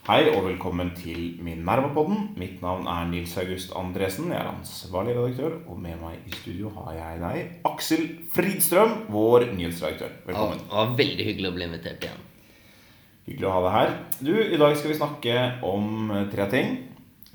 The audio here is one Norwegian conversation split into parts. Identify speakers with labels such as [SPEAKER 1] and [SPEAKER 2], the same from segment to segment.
[SPEAKER 1] Hei og velkommen til Minerva-podden. Mitt navn er Nils August Andresen. Jeg er ansvarlig redaktør, og med meg i studio har jeg deg, Aksel Fridstrøm, vår nyhetsredaktør. Velkommen.
[SPEAKER 2] Det var veldig hyggelig å bli invitert igjen.
[SPEAKER 1] Hyggelig å ha deg her. Du, I dag skal vi snakke om eh, tre ting.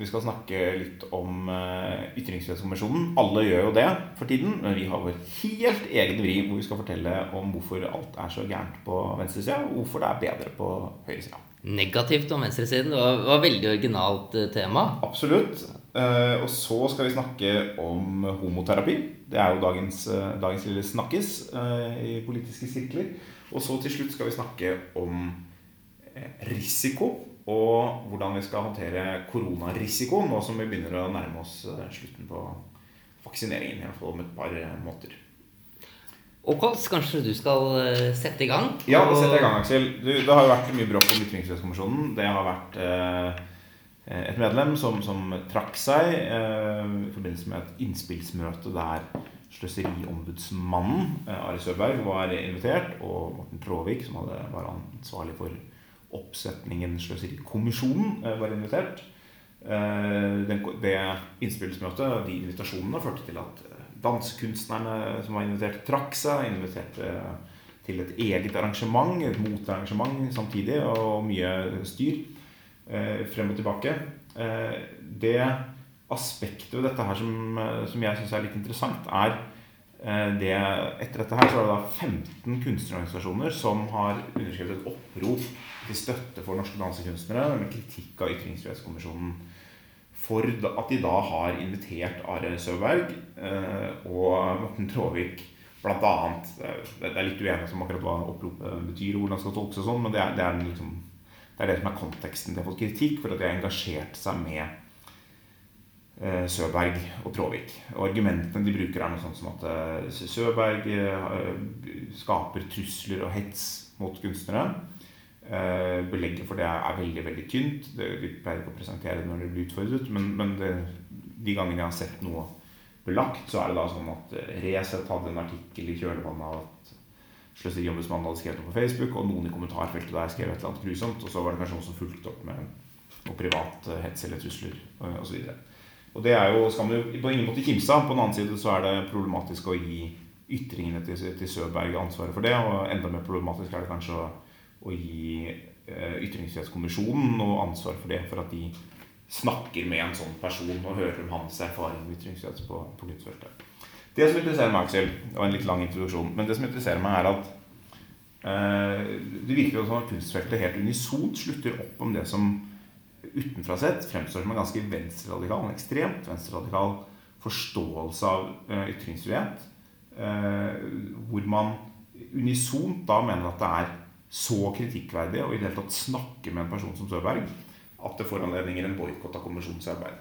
[SPEAKER 1] Vi skal snakke litt om uh, Ytringsfrihetskommisjonen. Alle gjør jo det for tiden, men vi har vår helt egen vri hvor vi skal fortelle om hvorfor alt er så gærent på venstresida, og hvorfor det er bedre på høyresida.
[SPEAKER 2] Negativt om venstresiden. Det var, var veldig originalt uh, tema.
[SPEAKER 1] Absolutt. Uh, og så skal vi snakke om homoterapi. Det er jo dagens, dagens lille snakkis i politiske sirkler. Og så til slutt skal vi snakke om risiko og hvordan vi skal håndtere koronarisiko nå som vi begynner å nærme oss eh, slutten på vaksineringen. I hvert fall om et par
[SPEAKER 2] måter. Kåls, kanskje du skal eh, sette i gang?
[SPEAKER 1] Ja, da setter jeg i gang, Aksel. Du, det har jo vært mye bråk om Ytringsfrihetskommisjonen. Det har vært eh, et medlem som, som trakk seg eh, i forbindelse med et innspillsmøte der Sløseriombudsmannen, eh, Ari Søberg, var invitert, og Morten Tråvik, som hadde, var ansvarlig for oppsetningen Sløserikommisjonen eh, var invitert. Eh, det innspillsmøtet, de invitasjonene, førte til at dansekunstnerne som var invitert, trakk seg. Inviterte til et eget arrangement, et motarrangement samtidig, og mye styr frem og tilbake. Det aspektet ved dette her som, som jeg syns er litt interessant, er det, etter dette her så er det da 15 kunstnerorganisasjoner som har underskrevet et opprop til støtte for norske dansekunstnere med kritikk av Ytringsfrihetskommisjonen. For at de da har invitert Are Søberg eh, og Morten blant annet Det er litt uenighet om akkurat hva oppropet betyr, hvordan det skal tolkes og sånn, men det er, det, er liksom, det er, det som er konteksten. De har fått kritikk for at de har engasjert seg med eh, Søberg og Tråvik. Og argumentene de bruker, er noe sånt som at eh, Søberg skaper trusler og hets mot kunstnere. Eh, belegget for det er veldig veldig tynt. Vi pleier ikke å presentere det når det blir utfordret, men, men det, de gangene jeg har sett noe belagt, så er det da sånn at eh, Resett hadde en artikkel i kjølvannet av at Sløseriombudsmannen hadde skrevet noe på Facebook, og noen i kommentarfeltet der skrev et eller annet grusomt, og så var det kanskje noen som fulgte opp med noe privat eh, hets eller trusler osv. Og det er jo, skal man jo på ingen måte kimse av. På den annen side så er det problematisk å gi ytringene til, til Søberg ansvaret for det, og enda mer problematisk er det kanskje å å gi eh, Ytringsfrihetskommisjonen noe ansvar for det. For at de snakker med en sånn person og hører om hans erfaring med ytringsfrihet på, på kunstfeltet. Det som interesserer meg, Aksel, det var en litt lang introduksjon, men det som interesserer meg, er at eh, det virker som at kunstfeltet helt unisont slutter opp om det som utenfra sett fremstår som en ganske venstreradikal, en ekstremt venstreradikal forståelse av eh, ytringsfrihet. Eh, hvor man unisont da mener at det er så kritikkverdig og i det hele tatt snakke med en person som Søberg at det foranledninger en boikott av kommisjonens arbeid.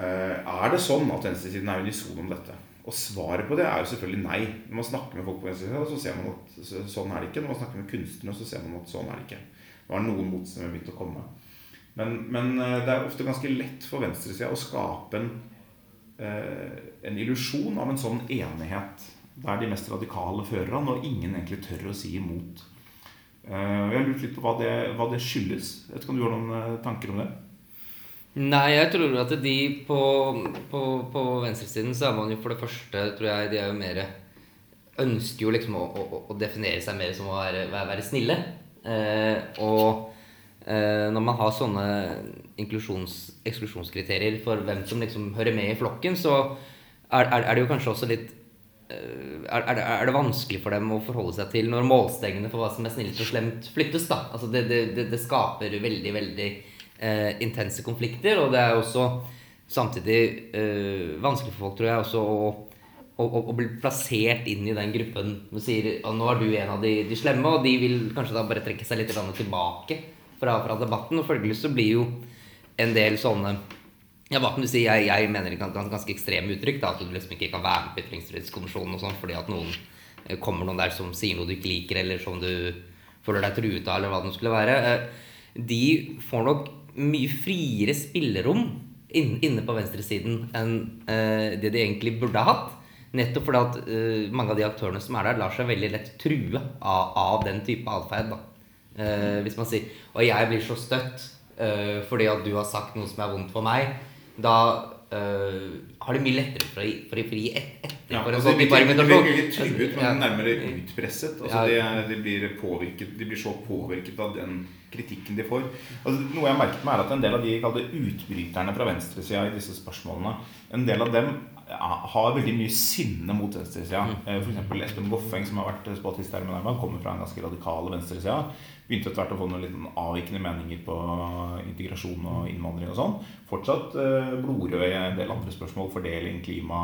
[SPEAKER 1] Eh, er det sånn at venstresiden er unison om dette? Og svaret på det er jo selvfølgelig nei. Når man snakker med folk på venstresiden, så ser man at sånn er det ikke. Når man snakker med kunstnere, så ser man at sånn er det ikke. Nå har noen motstemmer begynt å komme. Men, men, eh, det er ofte ganske lett for venstresida å skape en, eh, en illusjon av en sånn enighet der de mest radikale fører an, og ingen egentlig tør å si imot. Uh, jeg har lurt litt på hva det, hva det skyldes. Jeg vet ikke om du har noen uh, tanker om det?
[SPEAKER 2] Nei, jeg tror at de på, på, på venstresiden så er man jo for det første tror jeg, De er jo mer Ønsker jo liksom å, å, å definere seg mer som å være, være snille. Eh, og når man har sånne eksklusjonskriterier for hvem som liksom hører med i flokken, så er, er, er det jo kanskje også litt Eh, er, det, er, det, vanskelig for dem å forholde seg til når målstengene for hva som er snilt og slemt, flyttes? da? Altså det, det, det skaper veldig veldig eh, intense konflikter. Og det er også samtidig eh, vanskelig for folk, tror jeg, også å, å, å, bli plassert inn i den gruppen som sier at nå er du en av de, de, slemme, og de vil kanskje da bare trekke seg litt tilbake fra, fra debatten. Og følgelig så blir jo en del sånne ja, hva kan du si? Jeg, jeg mener er ganske ekstreme uttrykk. Da, at du liksom ikke kan være med på Ytringsfrihetskommisjonen og sånn fordi at noen eh, kommer noen der som sier noe du ikke liker, eller som du føler deg truet av, eller hva det skulle være. Eh, de får nok mye friere spillerom inne på venstresiden enn eh, det de egentlig burde ha hatt. Nettopp fordi at mange av de aktørene som er der, lar seg veldig lett true av, av den type atferd. Hvis man sier Og jeg blir så støtt fordi at du har sagt noe som er vondt for meg, da eh, har det mye lettere for å for å gi et, etter
[SPEAKER 1] Ja,
[SPEAKER 2] for
[SPEAKER 1] altså, de blir ikke truet, men nærmere utpresset. Altså,
[SPEAKER 2] Ja.
[SPEAKER 1] de, de, blir påvirket, de blir så påvirket av den kritikken de får. Altså, noe jeg merket meg er at En del av de utbryterne fra venstresida i disse spørsmålene En del av dem har veldig mye sinne mot venstresida. Mm. F.eks. Espen Goffeng, som har vært spaltist her med Minerva, kommer fra en ganske radikal venstreside. Begynte etter hvert å få noen litt avvikende meninger på integrasjon og innvandring og sånn. Fortsatt eh, blodrød i en del andre spørsmål. Fordeling, klima,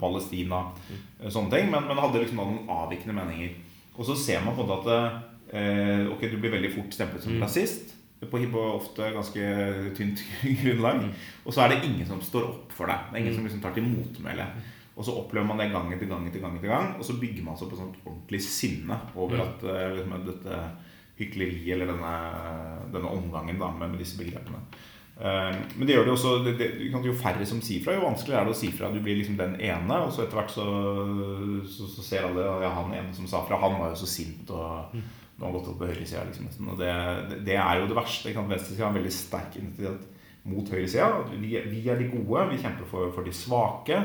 [SPEAKER 1] Palestina, eh, sånne ting. Men, men hadde liksom noen avvikende meninger. Og så ser man på en måte at eh, Ok, du blir veldig fort stemplet som rasist. På, på ofte ganske tynt grunnlag. Og så er det ingen som står opp for deg. Det er ingen som liksom tar til motmæle. Og så opplever man det gang etter gang etter gang, etter gang og så bygger man seg opp et sånt ordentlig sinne over at eh, liksom, dette hykleriet eller denne, denne omgangen da, med, med disse begrepene. Eh, men det gjør det også det, det, Jo færre som sier fra, jo vanskeligere er det å si fra. Du blir liksom den ene, og så etter hvert så, så, så ser alle ja, han ene som sa fra, han var jo så sint. og nå har gått opp på høyresida. Liksom, og det, det, er jo det verste. Venstresida har veldig sterk identitet mot høyresida. Vi, vi er de gode, vi kjemper for, for de svake.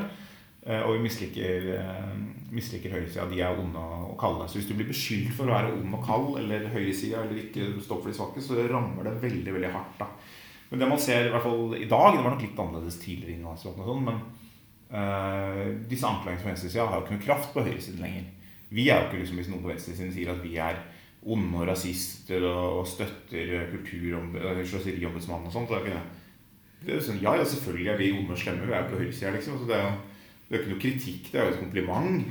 [SPEAKER 1] eh, Og vi misliker, eh, misliker høyresida. De er onde og kalde. Så hvis du blir beskyldt for å være ond og kald eller høyresida eller ikke stå for de svake, så rammer det veldig veldig hardt. da. Men det man ser i hvert fall i dag Det var nok litt annerledes tidligere, i innlandsdebatten og sånn, men eh, disse anklagene fra venstresida har jo ikke noe kraft på høyresiden lenger. Vi er jo ikke liksom Hvis noen på venstresiden sier at vi er onde og rasister og, og støtter kultur om sløseriombudsmannen og sånt, Det er ikke det det er sånn, Ja, ja, selvfølgelig er vi onde og slemme. Vi er jo på høyresida, liksom. Så det jo det er jo ikke noe kritikk, det er jo et kompliment.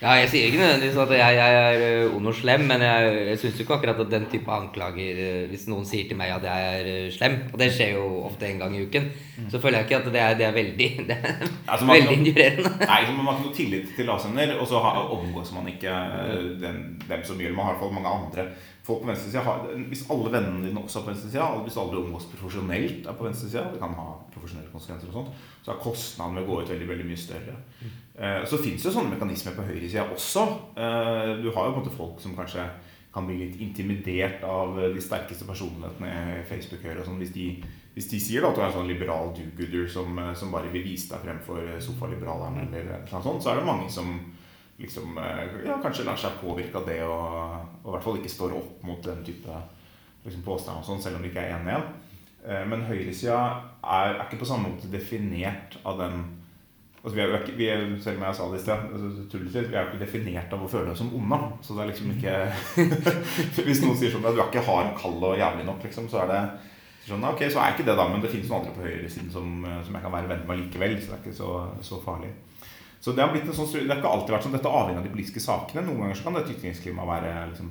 [SPEAKER 2] Ja, jeg sier ikke nødvendigvis at jeg, jeg er eh, ond og slem, men jeg, jeg syns ikke akkurat at den type anklager eh, Hvis noen sier til meg at jeg er eh, slem, og det skjer jo ofte en gang i uken, så føler jeg ikke at det er, det er veldig det er
[SPEAKER 1] Altså,
[SPEAKER 2] veldig injurerende.
[SPEAKER 1] Nei, så Man har ikke noe tillit til avsender, og så omgås man ikke den, dem som gjør det. Man har i hvert fall mange andre folk på venstresida. har- Hvis alle vennene dine også er på venstresida, hvis alle omgås profesjonelt er på venstresida, det kan ha profesjonelle konsekvenser og sånt, så er kostnaden ved å gå ut veldig veldig mye større. Eh, Så fins det sånne mekanismer på høyresida også. Eh, Du har jo på en måte folk som kanskje kan bli litt intimidert av de sterkeste personlighetene i Facebook-høyre. og Sånn, hvis, hvis de sier da at du er en sånn liberal do-gooder som, eh, som bare vil vise deg frem for sofaliberalerne, eller noe sånt, så er det mange som liksom eh, ja, kanskje lar seg påvirke av det, og, og i hvert fall ikke står opp mot den type liksom, påstander, og sånn, selv om de ikke er enige. Eh, Men høyresida er, er ikke på samme måte definert av den altså, vi er, jo ikke, vi er, Selv om jeg sa det i sted, altså, vi er jo ikke definert av å føle oss som onde. Så det er liksom ikke Hvis noen sier sånn at du er ikke hard, kald og jævlig nok, liksom, så er det sånn, ok, så er ikke det, da, men det finnes noen andre på høyresiden som, som jeg kan være venn med likevel. Så det er ikke så, så farlig. Så det har blitt en sånn, det har ikke alltid vært sånn, Dette avhengig av de politiske sakene. Noen ganger så kan dette ytringsklimaet være liksom,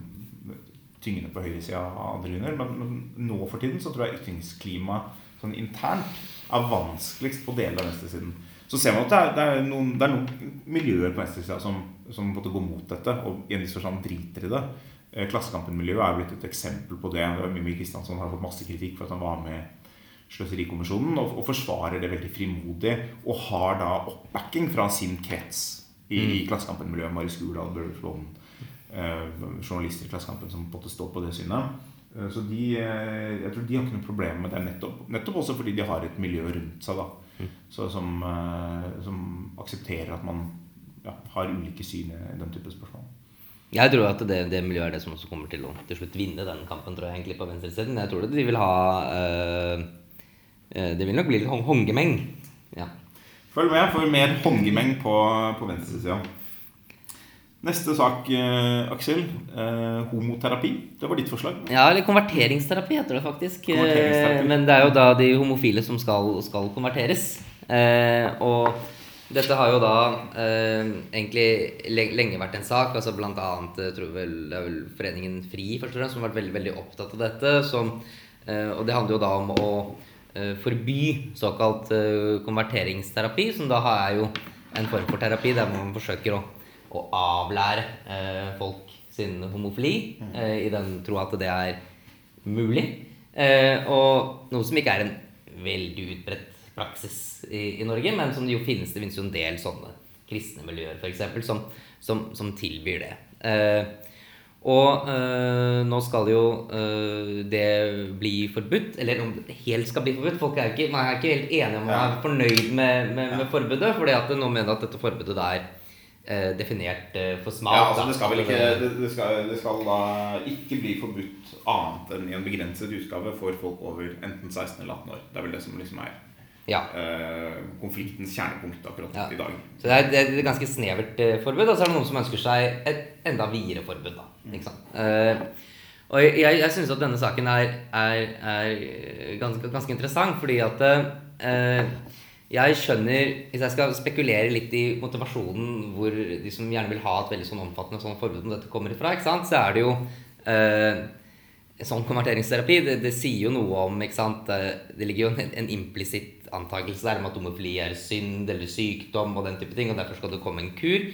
[SPEAKER 1] tyngende på høyresida av andre grunner. Men, men nå for tiden så tror jeg ytringsklimaet sånn internt er vanskeligst på deler av venstresiden. Så ser man at det er, det er, noen, det er noen miljøer på venstresida som, som går mot dette, og i en viss forstand driter i det. Eh, Klassekampen-miljøet er blitt et eksempel på det. Mimmi Kristiansson har fått masse kritikk for at han var med i Sløserikommisjonen og, og forsvarer det veldig frimodig, og har da oppbacking fra sin krets i, i Klassekampen-miljøet. Marius Gurdal, Bjørn Flåen, eh, journalister i Klassekampen som måtte stå på det synet. Eh, Så de, eh, jeg tror de har ikke noe problem med det, nettopp, nettopp også fordi de har et miljø rundt seg da, så, som, eh, som aksepterer at man ja, har ulike syn i den type spørsmål.
[SPEAKER 2] Jeg tror at det, det miljøet er det som også kommer til å til slutt vinne den kampen, tror jeg egentlig, på venstresiden. Jeg tror at de vil ha øh, Det vil nok bli litt hong hongemeng. Ja.
[SPEAKER 1] Følg med for mer håndgemeng på, på venstresida. Neste sak, eh, Aksel. Eh, homoterapi. Det var ditt forslag.
[SPEAKER 2] ja, eller konverteringsterapi heter det faktisk. Eh, Men det er jo da de homofile som skal, skal konverteres. Eh, og dette har jo da eh, egentlig lenge vært en sak. altså Blant annet eh, tror vel, det er vel Foreningen FRI først og fremst, som har vært veldig, veldig opptatt av dette. Som, eh, og det handler jo da om å forby såkalt konverteringsterapi, som da er jo en form for terapi der man forsøker å, å avlære eh, folk sin homofili, eh, i den tro at det er mulig. Eh, og noe som ikke er en veldig utbredt praksis i, i Norge, men som det jo finnes. Det finnes jo en del sånne kristne miljøer for eksempel, som, som, som tilbyr det. Eh, Og øh, nå skal jo øh, det bli forbudt. Eller om det helt skal bli forbudt. Folk er ikke, man er ikke helt enige om man er fornøyd med, med, med forbudet. fordi at noen mener at dette forbudet er øh, definert øh, for smalt.
[SPEAKER 1] Ja, altså det skal vel ikke det, skal, det skal da ikke bli forbudt annet enn i en begrenset utgave for folk over enten 16 eller 18 år. Det er vel det som liksom er
[SPEAKER 2] Ja.
[SPEAKER 1] eh, konfliktens kjernepunkt akkurat
[SPEAKER 2] Ja.
[SPEAKER 1] i dag.
[SPEAKER 2] Så det er, det er et ganske snevert eh, forbud, og så er det noen som ønsker seg et enda videre forbud. Da, ikke sant? Eh, og jeg, jeg syns at denne saken er, er, er ganske, ganske interessant, fordi at eh, jeg skjønner Hvis jeg skal spekulere litt i motivasjonen hvor de som gjerne vil ha et veldig sånn omfattende sånn forbud om dette kommer ifra, ikke sant? så er det jo eh, Sånn konverteringsterapi, det, det sier jo noe om ikke sant? eh, Det ligger jo en, en implisitt antakelse der om at homofili er synd eller sykdom og den type ting, og derfor skal det komme en kur.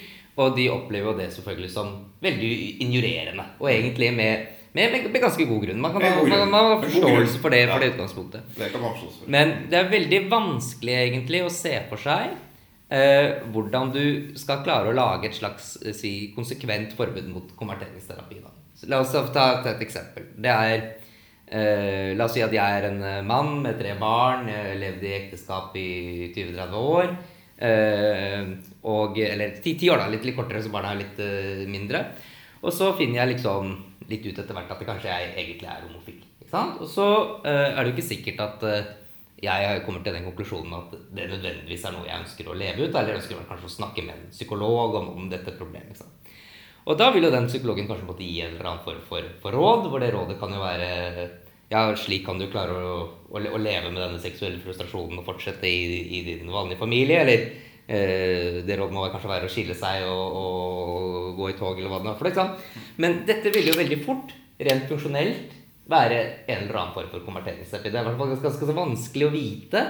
[SPEAKER 2] Og de opplever jo det selvfølgelig som veldig injurerende, og egentlig med, med, med, med ganske god grunn. Man kan ha, man, man har forståelse for det, for det utgangspunktet.
[SPEAKER 1] Det kan man for.
[SPEAKER 2] Men det er veldig vanskelig egentlig å se for seg eh, hvordan du skal klare å lage et slags eh, si, konsekvent forbud mot konverteringsterapi. Da. Så la oss ta, et eksempel. Det er eh, La oss si at jeg er en eh, mann med tre barn, jeg har levd i ekteskap i 20-30 år. Eh, og, eller ti, ti år, da. Litt, litt kortere, så barna er litt eh, mindre. Og så finner jeg liksom litt ut etter hvert at det kanskje jeg egentlig er homofil. Ikke sant? Og så eh, er det jo ikke sikkert at eh, jeg kommer til den konklusjonen at det nødvendigvis er noe jeg ønsker å leve ut, eller ønsker kanskje å snakke med en psykolog om, om dette problemet. Ikke sant? Og da vil jo den psykologen kanskje måtte gi en eller annen form for, for råd, hvor det rådet kan jo være ja, slik kan du klare å, å, å leve med denne seksuelle frustrasjonen og fortsette i, i din vanlige familie, eller det rådet må kanskje være å skille seg og, og gå i tog, eller hva det nå er for noe. Men dette ville jo veldig fort, rent funksjonelt, være en eller annen form for konverteringsterapi. Det er i hvert fall ganske, ganske vanskelig å vite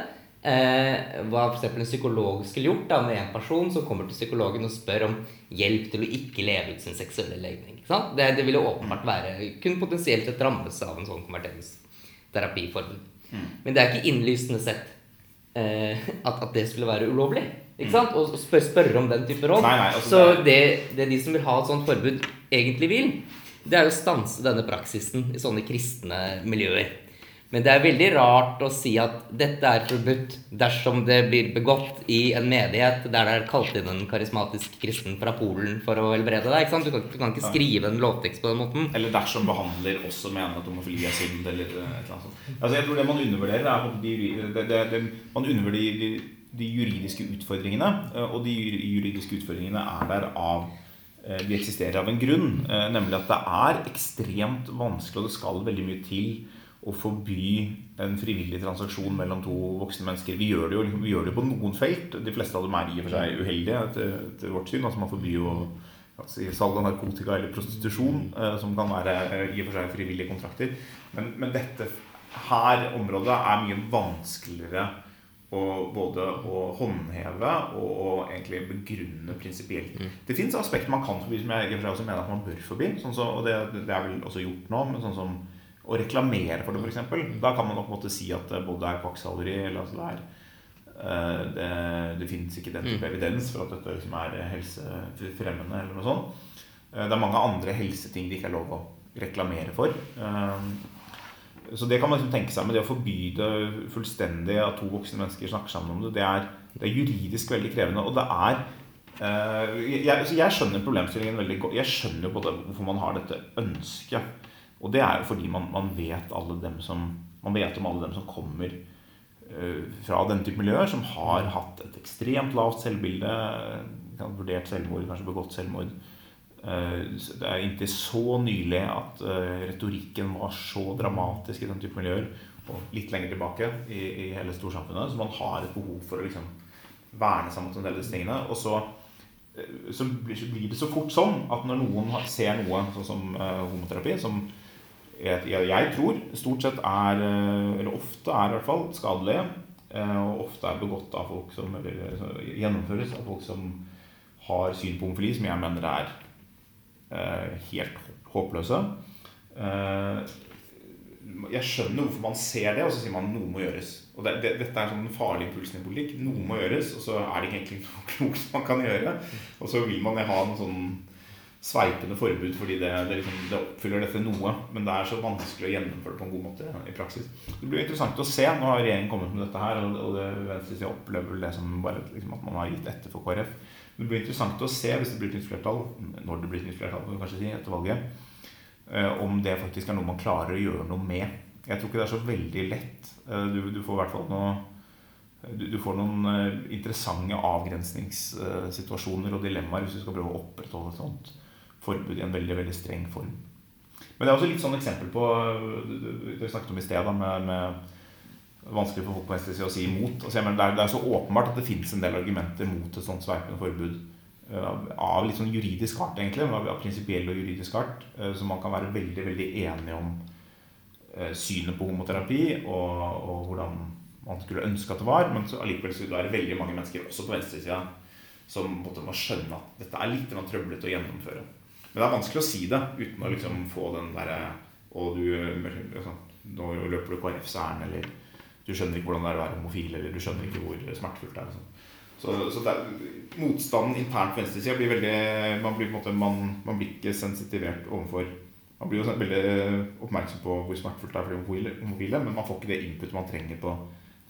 [SPEAKER 2] eh, hva eksempel en psykolog skulle gjort da, med en person som kommer til psykologen og spør om hjelp til å ikke leve ut sin seksuelle legning. Det, det ville åpenbart være kun potensielt et rammes av en sånn konverteringsterapiforbud. Men det er ikke innlysende sett eh, at, at det skulle være ulovlig. Ikke sant? Og og spør, spørre om den type råd.
[SPEAKER 1] Nei, nei, altså
[SPEAKER 2] Så
[SPEAKER 1] det-
[SPEAKER 2] det, de som vil ha et sånt forbud, egentlig vil, det er jo å stanse denne praksisen i sånne kristne miljøer. Men det er veldig rart å si at dette er forbudt dersom det blir begått i en menighet der det er kalt inn en karismatisk kristen fra Polen for å helbrede deg. ikke sant? Du kan, du kan ikke skrive en lovtekst på den måten.
[SPEAKER 1] Eller dersom behandler også mener at homofili er synd, eller eh, et eller annet sånt. Altså, jeg tror det man undervurderer, er at de, det, det, det, man undervurderer de, juridiske utfordringene. eh, Og de juridiske utfordringene er der av eh, De eksisterer av en grunn, eh, nemlig at det er ekstremt vanskelig, og det skal veldig mye til å forby en frivillig transaksjon mellom to voksne mennesker. Vi gjør det jo vi gjør det på noen felt. De fleste av dem er i og for seg uheldige etter, vårt syn. Altså Man forbyr jo altså, salg av narkotika eller prostitusjon, som kan være i og for seg frivillige kontrakter. Men, men dette her området er mye vanskeligere å både å håndheve og å egentlig begrunne prinsipielt. Det fins aspekter man kan forby, som jeg og også mener at man bør forby. Sånn så, og det, det er vel også gjort nå. Men sånn som å reklamere for det, f.eks. Da kan man nok måtte si at det både er kvakksalveri eller altså det er eh, det, det finnes ikke den type evidens for at dette liksom er helsefremmende eller noe sånt. Eh, Det er mange andre helseting det ikke er lov å reklamere for. Eh, Så det kan man liksom tenke seg, men det å forby det fullstendig at to voksne mennesker snakker sammen om det, det er, det er juridisk veldig krevende. Og det er uh, jeg, jeg skjønner problemstillingen veldig godt. Jeg skjønner jo både hvorfor man har dette ønsket. Og det er jo fordi man, man vet alle dem som Man vet om alle dem som kommer uh, fra den type miljøer, som har hatt et ekstremt lavt selvbilde, vurdert selvmord, kanskje begått selvmord. Eh, Det er inntil så nylig at eh, retorikken var så dramatisk i den type miljøer, og litt lenger tilbake i, i hele storsamfunnet, så man har et behov for å liksom verne seg mot en del av disse tingene. Og så, eh, så blir det så fort sånn at når noen ser noe sånn som homoterapi, som jeg, jeg, tror stort sett er, eller ofte er i hvert fall, skadelige, eh, og ofte er begått av folk som, eller gjennomføres av folk som har syn på homofili, som jeg mener er eh, helt håpløse. Eh, jeg skjønner hvorfor man ser det, og så sier man noe må gjøres. Og det, det, Dette er sånn farlig impulsen i politikk. Noe må gjøres, og så er det ikke egentlig noe klokt man kan gjøre. Og så vil man ha en sånn sveipende forbud fordi det, det, liksom, det, oppfyller dette noe. Men det er så vanskelig å gjennomføre det på en god måte i praksis. Det blir interessant å se. Nå har regjeringen kommet med dette her, og det venstresida opplever det som bare liksom, at man har gitt etter for KrF. Det blir interessant å se hvis det blir et nytt flertall, når det blir et nytt flertall, kanskje si, etter valget, eh, om det faktisk er noe man klarer å gjøre noe med. Jeg tror ikke det er så veldig lett. Eh, du, du får i hvert fall noe du, får noen uh, interessante avgrensningssituasjoner og dilemmaer hvis du skal prøve å opprettholde et sånt forbud i en veldig veldig streng form. Men det er også litt sånn eksempel på Det vi snakket om i sted, med, med vanskelig for folk på venstresida å si imot. Altså, mener, det, er, det, er, så åpenbart at det finnes en del argumenter mot et sånt sveipende forbud. Uh, av litt sånn juridisk art, egentlig. Av, av prinsipiell og juridisk art. så man kan være veldig, veldig enige om synet på homoterapi og, og hvordan man skulle ønske at det var. Men så allikevel skulle det veldig mange mennesker, også på venstresida, som måtte må skjønne at dette er litt trøblete å gjennomføre. Men det er vanskelig å si det uten å liksom få den derre Og du liksom, Nå løper du KrFs ærend, eller du skjønner ikke hvordan det er å være homofil, eller du skjønner ikke hvor smertefullt det er. Liksom. Så, så er, motstanden internt på venstresida blir veldig man blir, på en måte, man, man blir ikke sensitivert overfor Man blir jo sånn veldig oppmerksom på hvor smertefullt det er for de homofile, men man får ikke det input man trenger på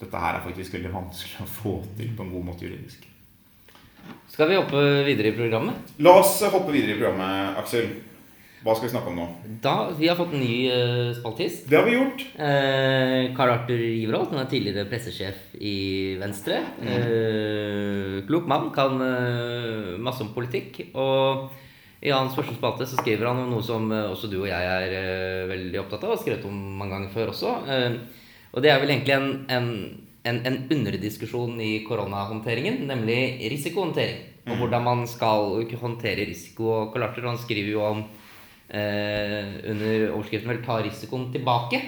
[SPEAKER 1] dette her er faktisk veldig vanskelig å få til på en god måte juridisk.
[SPEAKER 2] Skal vi hoppe videre i programmet?
[SPEAKER 1] La oss hoppe videre i programmet, Aksel. Hva skal vi snakke om nå?
[SPEAKER 2] Da, Vi har fått en ny uh, spaltist.
[SPEAKER 1] Det har vi gjort.
[SPEAKER 2] Eh, Karl Arthur Giverholt, han er tidligere pressesjef i Venstre. Mm. Eh, klok mann, kan uh, masse om politikk. Og i hans første spalte så skriver han noe som uh, også du og jeg er uh, veldig opptatt av, og har skrevet om mange ganger før også. Uh, og det er vel egentlig en, en, en, en underdiskusjon i koronahåndteringen, nemlig risikohåndtering. Og mm. hvordan man skal håndtere risiko. Og Karl Arthur han skriver jo om under overskriften vel 'ta risikoen tilbake'.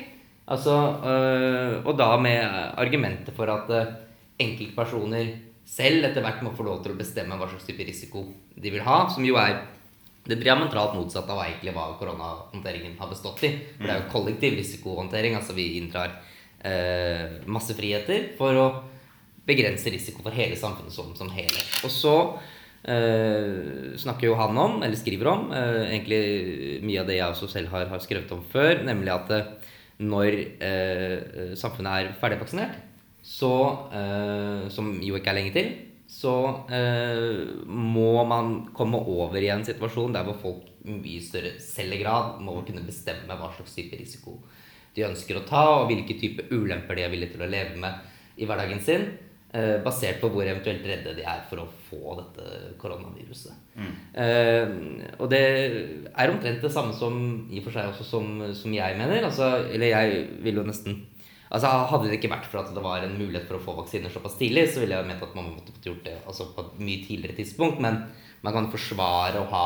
[SPEAKER 2] Altså, øh, og da med argumentet for at øh, enkeltpersoner selv etter hvert må få lov til å bestemme hva slags type risiko de vil ha, som jo er det diametralt motsatte av egentlig hva koronahåndteringen har bestått i. For det er jo kollektiv risikohåndtering. altså Vi inntrar eh, masse friheter for å begrense risiko for hele samfunnet som, som helhet. Og så eh, snakker jo han om, eller skriver om, eh, egentlig mye av det jeg også selv har, har skrevet om før, nemlig at eh, når eh, samfunnet er ferdigvaksinert, så, eh, som jo ikke er lenge til, så må man komme over i en situasjon der hvor folk i mye større selv grad må kunne bestemme hva slags type risiko de ønsker å ta, og hvilke type ulemper de er villige til å leve med i hverdagen sin. Eh, basert på hvor eventuelt redde de er for å få dette koronaviruset. Mm. Eh, og det er omtrent det samme som i og for seg også som, som jeg mener. Altså, eller jeg vil jo nesten Altså Hadde det ikke vært for at det var en mulighet for å få vaksiner såpass tidlig, så ville jeg ment at man måtte gjort det altså, på et mye tidligere tidspunkt. Men man kan forsvare å ha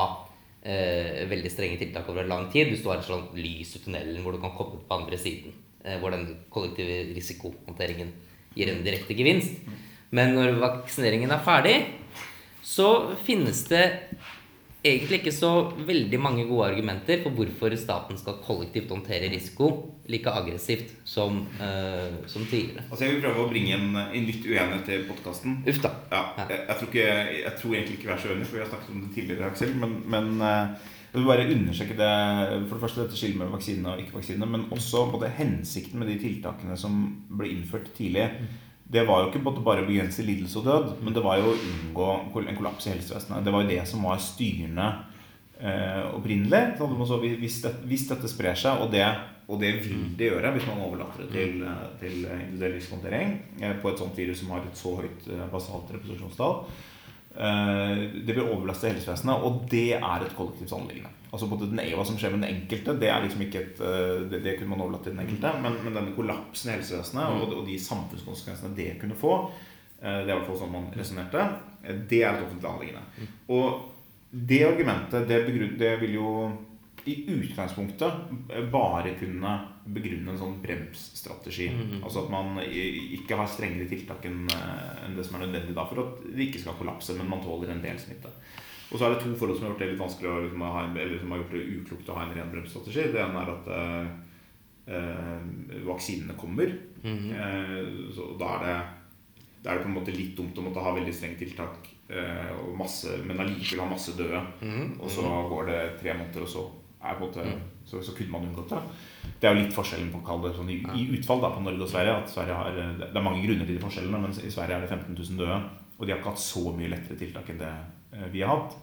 [SPEAKER 2] eh, veldig strenge tiltak over lang tid hvis du har et sånt lys i tunnelen hvor du kan komme på andre siden. Eh, hvor den kollektive risikohåndteringen gir en direkte gevinst. Men når vaksineringen er ferdig, så finnes det egentlig ikke så veldig mange gode argumenter for hvorfor staten skal kollektivt håndtere risiko like aggressivt som, uh, som tidligere.
[SPEAKER 1] Altså Jeg vil prøve å bringe en, en litt uenighet til podkasten. Ja, jeg, jeg, tror ikke, jeg, tror egentlig ikke vi er så uenige, for vi har snakket om det tidligere, Aksel. Men, men uh, jeg vil bare understreke det For det første dette skillet mellom vaksinene og ikke-vaksinene, men også både hensikten med de tiltakene som ble innført tidlig. Mm det var jo ikke bare å begrense lidelse og død, men det var jo å unngå en kollaps i helsevesenet. Det var jo det som var styrende eh, opprinnelig. Hvis, det, hvis, dette sprer seg, og det, og det, vil det gjøre hvis man overlater det til, eh, til individuell risikohåndtering eh, på et sånt virus som har et så høyt eh, basalt reproduksjonstall, eh, det vil overbelaste helsevesenet, og det er et kollektivt anliggende. Altså på den, Hva som skjer med den enkelte, det er liksom ikke et, eh, det, det kunne man overlatt til den enkelte. Men, men denne kollapsen i helsevesenet og, og, de samfunnskonsekvensene det kunne få, eh, det er i hvert fall sånn man resonnerte, eh, det er et offentlig anliggende. Og det argumentet, det, begrunn, det vil jo i utgangspunktet bare kunne begrunne en sånn bremsstrategi. Mm. Altså at man ikke har strengere tiltak enn det som er nødvendig da for at det ikke skal kollapse, men man tåler en del smitte. Og så er det to forhold som har gjort det litt vanskelig liksom, en, eller som har gjort det uklokt å ha en ren bremsstrategi. Det ene er at eh, eh vaksinene kommer. Mm eh, så da er det Da er det på en måte litt dumt å måtte ha veldig strenge tiltak, eh, og masse, men allikevel ha masse døde. Og så går det tre måneder, og så, måte, så, så kunne man unngått det. Det er jo litt forskjellen på å kalle det sånn i, i utfall da, på Norge og Sverige. at Sverige har, eh, Det er mange grunner til de forskjellene, men i Sverige er det 15 000 døde. Og de har ikke hatt så mye lettere tiltak enn det eh, vi har hatt.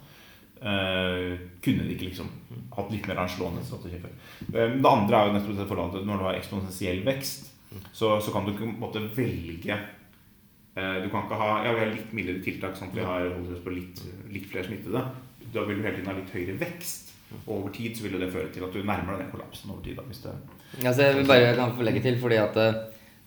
[SPEAKER 1] Eh, kunne de ikke liksom hatt litt mer anslående en strategi før. Eh, det andre er jo nettopp det forholdet at når du har eksponentiell vekst, så, så kan du ikke måtte velge eh, Du kan ikke ha Ja, vi har litt mildere tiltak, sånn at vi har holdt oss på litt, litt flere smittede. Da vil du hele tiden ha litt høyere vekst. Og over tid så vil jo det føre til at du nærmer deg den kollapsen over tid. da, hvis det
[SPEAKER 2] Altså, jeg vil bare kan få legge til, fordi at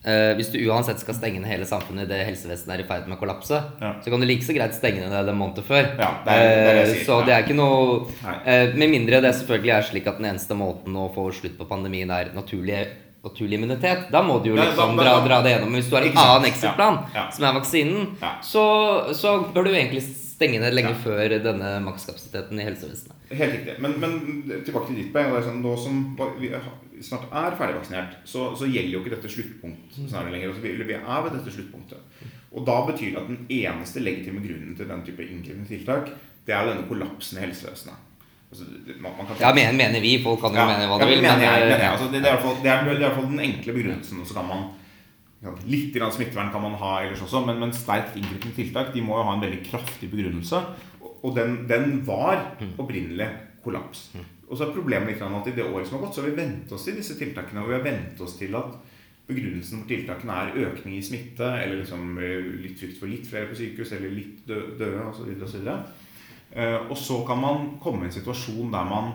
[SPEAKER 2] eh, hvis du uansett skal stenge ned hele samfunnet idet helsevesenet er i ferd med å kollapse,
[SPEAKER 1] Ja.
[SPEAKER 2] så kan du like så greit stenge ned det en måned før.
[SPEAKER 1] Ja, det er- det er det jeg
[SPEAKER 2] Eh,
[SPEAKER 1] sier,
[SPEAKER 2] så det er ikke noe eh, Med mindre det selvfølgelig er slik at den eneste måten å få slutt på pandemien er naturlig, naturlig immunitet. Da må du jo liksom dra, dra det gjennom. Hvis du har en annen exit-plan, som er vaksinen,
[SPEAKER 1] Ja.
[SPEAKER 2] så, så bør du egentlig stenge ned lenge
[SPEAKER 1] Ja.
[SPEAKER 2] før denne makskapasiteten i helsevesenet.
[SPEAKER 1] Helt riktig. Men, men tilbake til ditt poeng. Sånn, nå som vi snart er ferdigvaksinert, så, så gjelder jo ikke dette sluttpunkt snarere lenger. Altså, vi, vi er ved dette sluttpunktet. Og da betyr det at den eneste legitime grunnen til den type inngripende tiltak, det er denne kollapsen i helsevesenet. Altså, man, man kan
[SPEAKER 2] Ja, mener, mener vi. Folk kan jo
[SPEAKER 1] Ja,
[SPEAKER 2] mene hva de vil. Men,
[SPEAKER 1] jeg,
[SPEAKER 2] eh,
[SPEAKER 1] mener jeg. Altså, det, det, er i hvert fall, det, det i hvert fall den enkle begrunnelsen. Og så kan man Litt smittevern kan man ha ellers også, men, men sterkt inngripende tiltak de må jo ha en veldig kraftig begrunnelse. Og, og den, den var opprinnelig kollaps. Og så er problemet litt grann at i det året som har gått, så har vi vent oss til disse tiltakene. Og vi har vent oss til at begrunnelsen for tiltakene er økning i smitte, eller liksom eh, litt frykt for litt flere på sykehus, eller litt døde osv. så videre og så kan man komme i en situasjon der man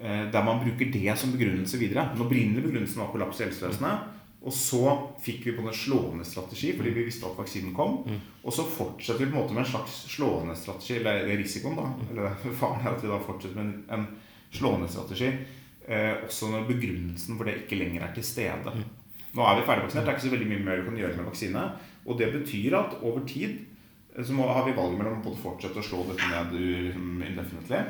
[SPEAKER 1] eh, der man bruker det som begrunnelse videre. Den opprinnelige begrunnelsen var kollaps i helsevesenet. Og så fikk vi på en slående strategi fordi vi visste at vaksinen kom. Og så fortsetter vi på en måte med en slags slående strategi, eller eller risikoen, da. Eller faren er at vi da fortsetter med en, en slående strategi. Eh, også når begrunnelsen for det ikke lenger er til stede. Nå er vi ferdigvaksinert, det er ikke så veldig mye mer du kan gjøre med vaksine. Og det betyr at over tid eh, så må, har vi valg mellom å fortsette å slå dette ned liksom, indefinitely,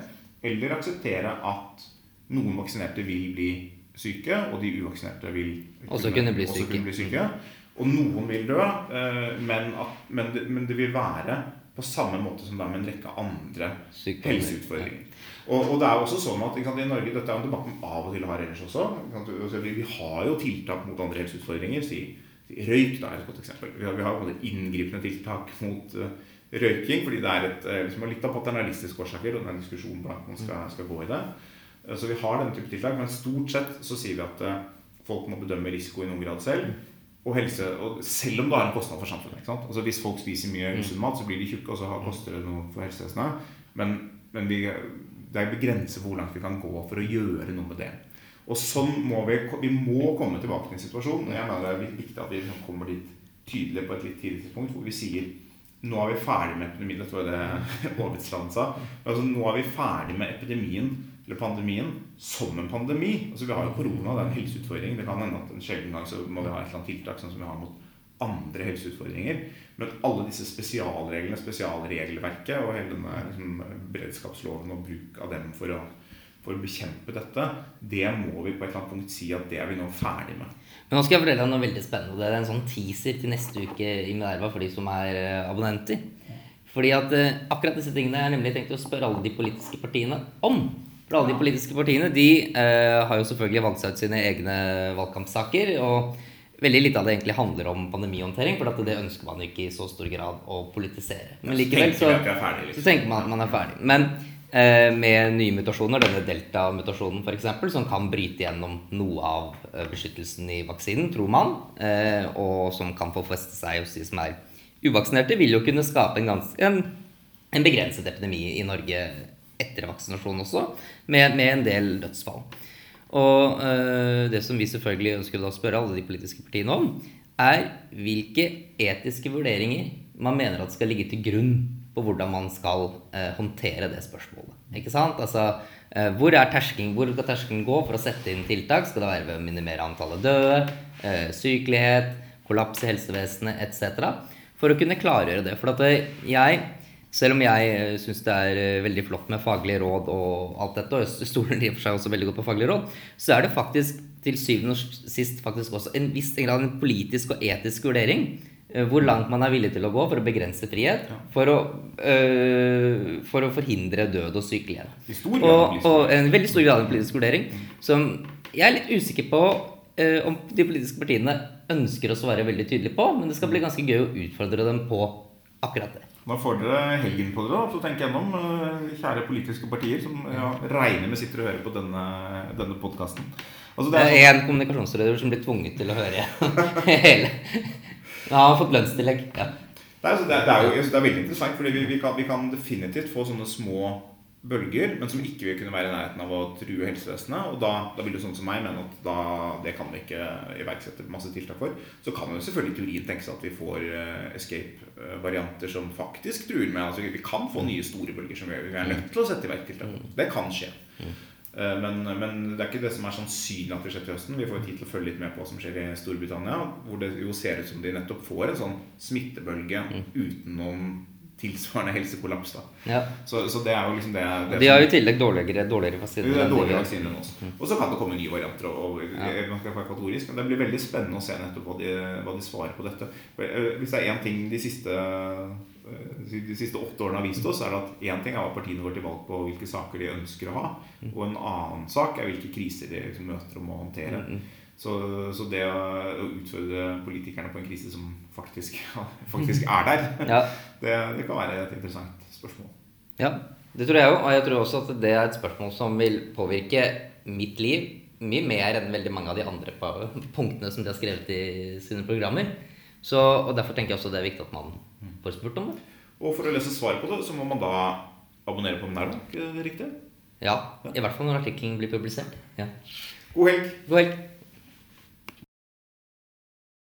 [SPEAKER 1] eller akseptere at noen vaksinerte vil bli syke, og de uvaksinerte vil
[SPEAKER 2] Også kunne bli syke.
[SPEAKER 1] kunne bli syke. Og noen vil dø, eh, men, at, men, det, men det vil være på samme måte som det er med en rekke andre
[SPEAKER 2] Sykdommer.
[SPEAKER 1] helseutfordringer. Og, og det er jo også sånn at sant, i Norge, Dette er en debatt man av og til har ellers også. sant, vi, har jo tiltak mot andre helseutfordringer. Si, røyk da, er et godt eksempel. Vi har, vi har inngripende tiltak mot uh, røyking, fordi det er et, eh, liksom, litt av paternalistiske årsaker, og det er en diskusjon at man skal, skal gå i det. Så vi har denne type tiltak, men stort sett så sier vi at eh, folk må bedømme risiko i noen grad selv. Og helse, og selv om det er en kostnad for samfunnet. ikke sant? Altså Hvis folk spiser mye usunn mat, så blir de tjukke, og så koster det noe for helsevesenet. Men, men vi, det er begrenset hvor langt vi kan gå for å gjøre noe med det. Og sånn må vi, vi må komme tilbake til en situasjon. og Jeg mener det er viktig at vi liksom kommer dit tydelig på et litt tidlig tidspunkt, hvor vi sier nå er vi ferdig med epidemien. Dette var det Aabitsland sa. Altså, nå er vi ferdig med epidemien eller pandemien som en pandemi. Altså, vi har jo korona, det er en helseutfordring. Det kan hende at en sjelden gang så må vi ha et eller annet tiltak sånn som vi har mot andre helseutfordringer. Men alle disse spesialreglene, spesialregelverket og hele denne liksom, beredskapsloven og bruk av dem for å, for å bekjempe dette, det må vi på et eller annet punkt si at det er vi nå ferdig med.
[SPEAKER 2] Men nå skal jeg fortelle deg noe veldig spennende. Det er en sånn teaser til neste uke i Minerva for de som er eh, abonnenter. Fordi at eh, akkurat disse tingene har jeg nemlig tenkt å spørre alle de politiske partiene om. For alle de politiske partiene de eh, har jo selvfølgelig valgt seg ut sine egne valgkampsaker. Og veldig lite av det egentlig handler om pandemihåndtering, for at det ønsker man ikke i så stor grad å politisere. Men likevel så,
[SPEAKER 1] liksom.
[SPEAKER 2] så tenker man at man er ferdig. Men eh, med nye mutasjoner, denne delta-mutasjonen f.eks., som kan bryte gjennom noe av eh, beskyttelsen i vaksinen, tror man, eh, og som kan få feste seg hos de som er uvaksinerte, vil jo kunne skape en, ganske, en, en begrenset epidemi i Norge etter vaksinasjon også, med, med en del dødsfall. Og øh, det som vi selvfølgelig ønsker å spørre alle de politiske partiene om, er hvilke etiske vurderinger man mener at skal ligge til grunn på hvordan man skal øh, håndtere det spørsmålet. Ikke sant? Altså, øh, hvor, er terskelen, hvor skal terskelen gå for å sette inn tiltak? Skal det være ved å minimere antallet døde, sykelighet, kollaps i helsevesenet etc.? For å kunne klargjøre det. For at jeg selv om jeg syns det er eh, veldig flott med faglige råd og alt dette, og jeg stoler i og for seg også veldig godt på faglige råd, så er det faktisk til syvende og sist faktisk også en viss grad en politisk og etisk vurdering eh, hvor langt man er villig til å gå for å begrense frihet. For, å, øh, for å forhindre død og sykelighet. Og, og en veldig stor grad en politisk vurdering. Som jeg er litt usikker på øh, om de politiske partiene ønsker å svare veldig tydelig på. Men det skal bli ganske gøy å utfordre dem på akkurat det.
[SPEAKER 1] Da får dere helgen på dere til å tenke gjennom, kjære politiske partier som ja, regner med sitter og hører på denne, denne podkasten. Altså,
[SPEAKER 2] Det
[SPEAKER 1] er sånn,
[SPEAKER 2] en kommunikasjonsrådgiver som blir tvunget til å høre hele. Ja, han har fått lønnstillegg. Ja.
[SPEAKER 1] det, er, altså, det, er, det, er jo, det er veldig interessant, fordi vi, vi, kan, vi kan definitivt få sånne små bølger, men som ikke vil kunne være i nærheten av å true helsevesenet. Og da, da vil jo sånn som meg mene at da, det kan vi ikke iverksette masse tiltak for. Så kan jo selvfølgelig teorien tenke seg at vi får eh, escape-varianter som faktisk truer med altså Vi kan få nye store bølger som vi er nødt til å sette i verk tiltak for. Det kan skje. Eh, Men, men det er ikke det som er sannsynlig at det skjer til høsten. Vi får tid til å følge litt med på hva som skjer i Storbritannia, hvor det jo ser ut som de nettopp får en sånn smittebølge uten noen tilsvarende helsekollaps. da
[SPEAKER 2] Ja.
[SPEAKER 1] så, så det er jo liksom det, det
[SPEAKER 2] De har jo i tillegg dårligere, dårligere vaksiner.
[SPEAKER 1] det er
[SPEAKER 2] enn de
[SPEAKER 1] dårlige
[SPEAKER 2] har.
[SPEAKER 1] vaksiner enn oss. Og så kan det komme nye varianter. Og, og
[SPEAKER 2] Ja.
[SPEAKER 1] man skal være kategorisk, Men det blir veldig spennende å se nettopp hva de, hva de svarer på dette. Eh, Hvis det er én ting de siste, eh, de siste åtte årene har vist oss, er det at én ting er hva partiene går til valg på, hvilke saker de ønsker å ha. Og en annen sak er hvilke kriser de liksom møter og må håndtere. Så, så det å, utfordre politikerne på en krise som faktisk, faktisk er der,
[SPEAKER 2] Ja.
[SPEAKER 1] det, det kan være et interessant spørsmål.
[SPEAKER 2] ja, det tror jeg jo. Og jeg tror også at det er et spørsmål som vil påvirke mitt liv mye mer enn veldig mange av de andre punktene som de har skrevet i sine programmer. Så, og Derfor tenker jeg også det er viktig at man får spurt om det.
[SPEAKER 1] Og for å lese svaret på det, så må man da abonnere på ikke riktig?
[SPEAKER 2] Ja, I hvert fall når artikkelen blir publisert. Ja.
[SPEAKER 1] God helg!
[SPEAKER 2] God helg.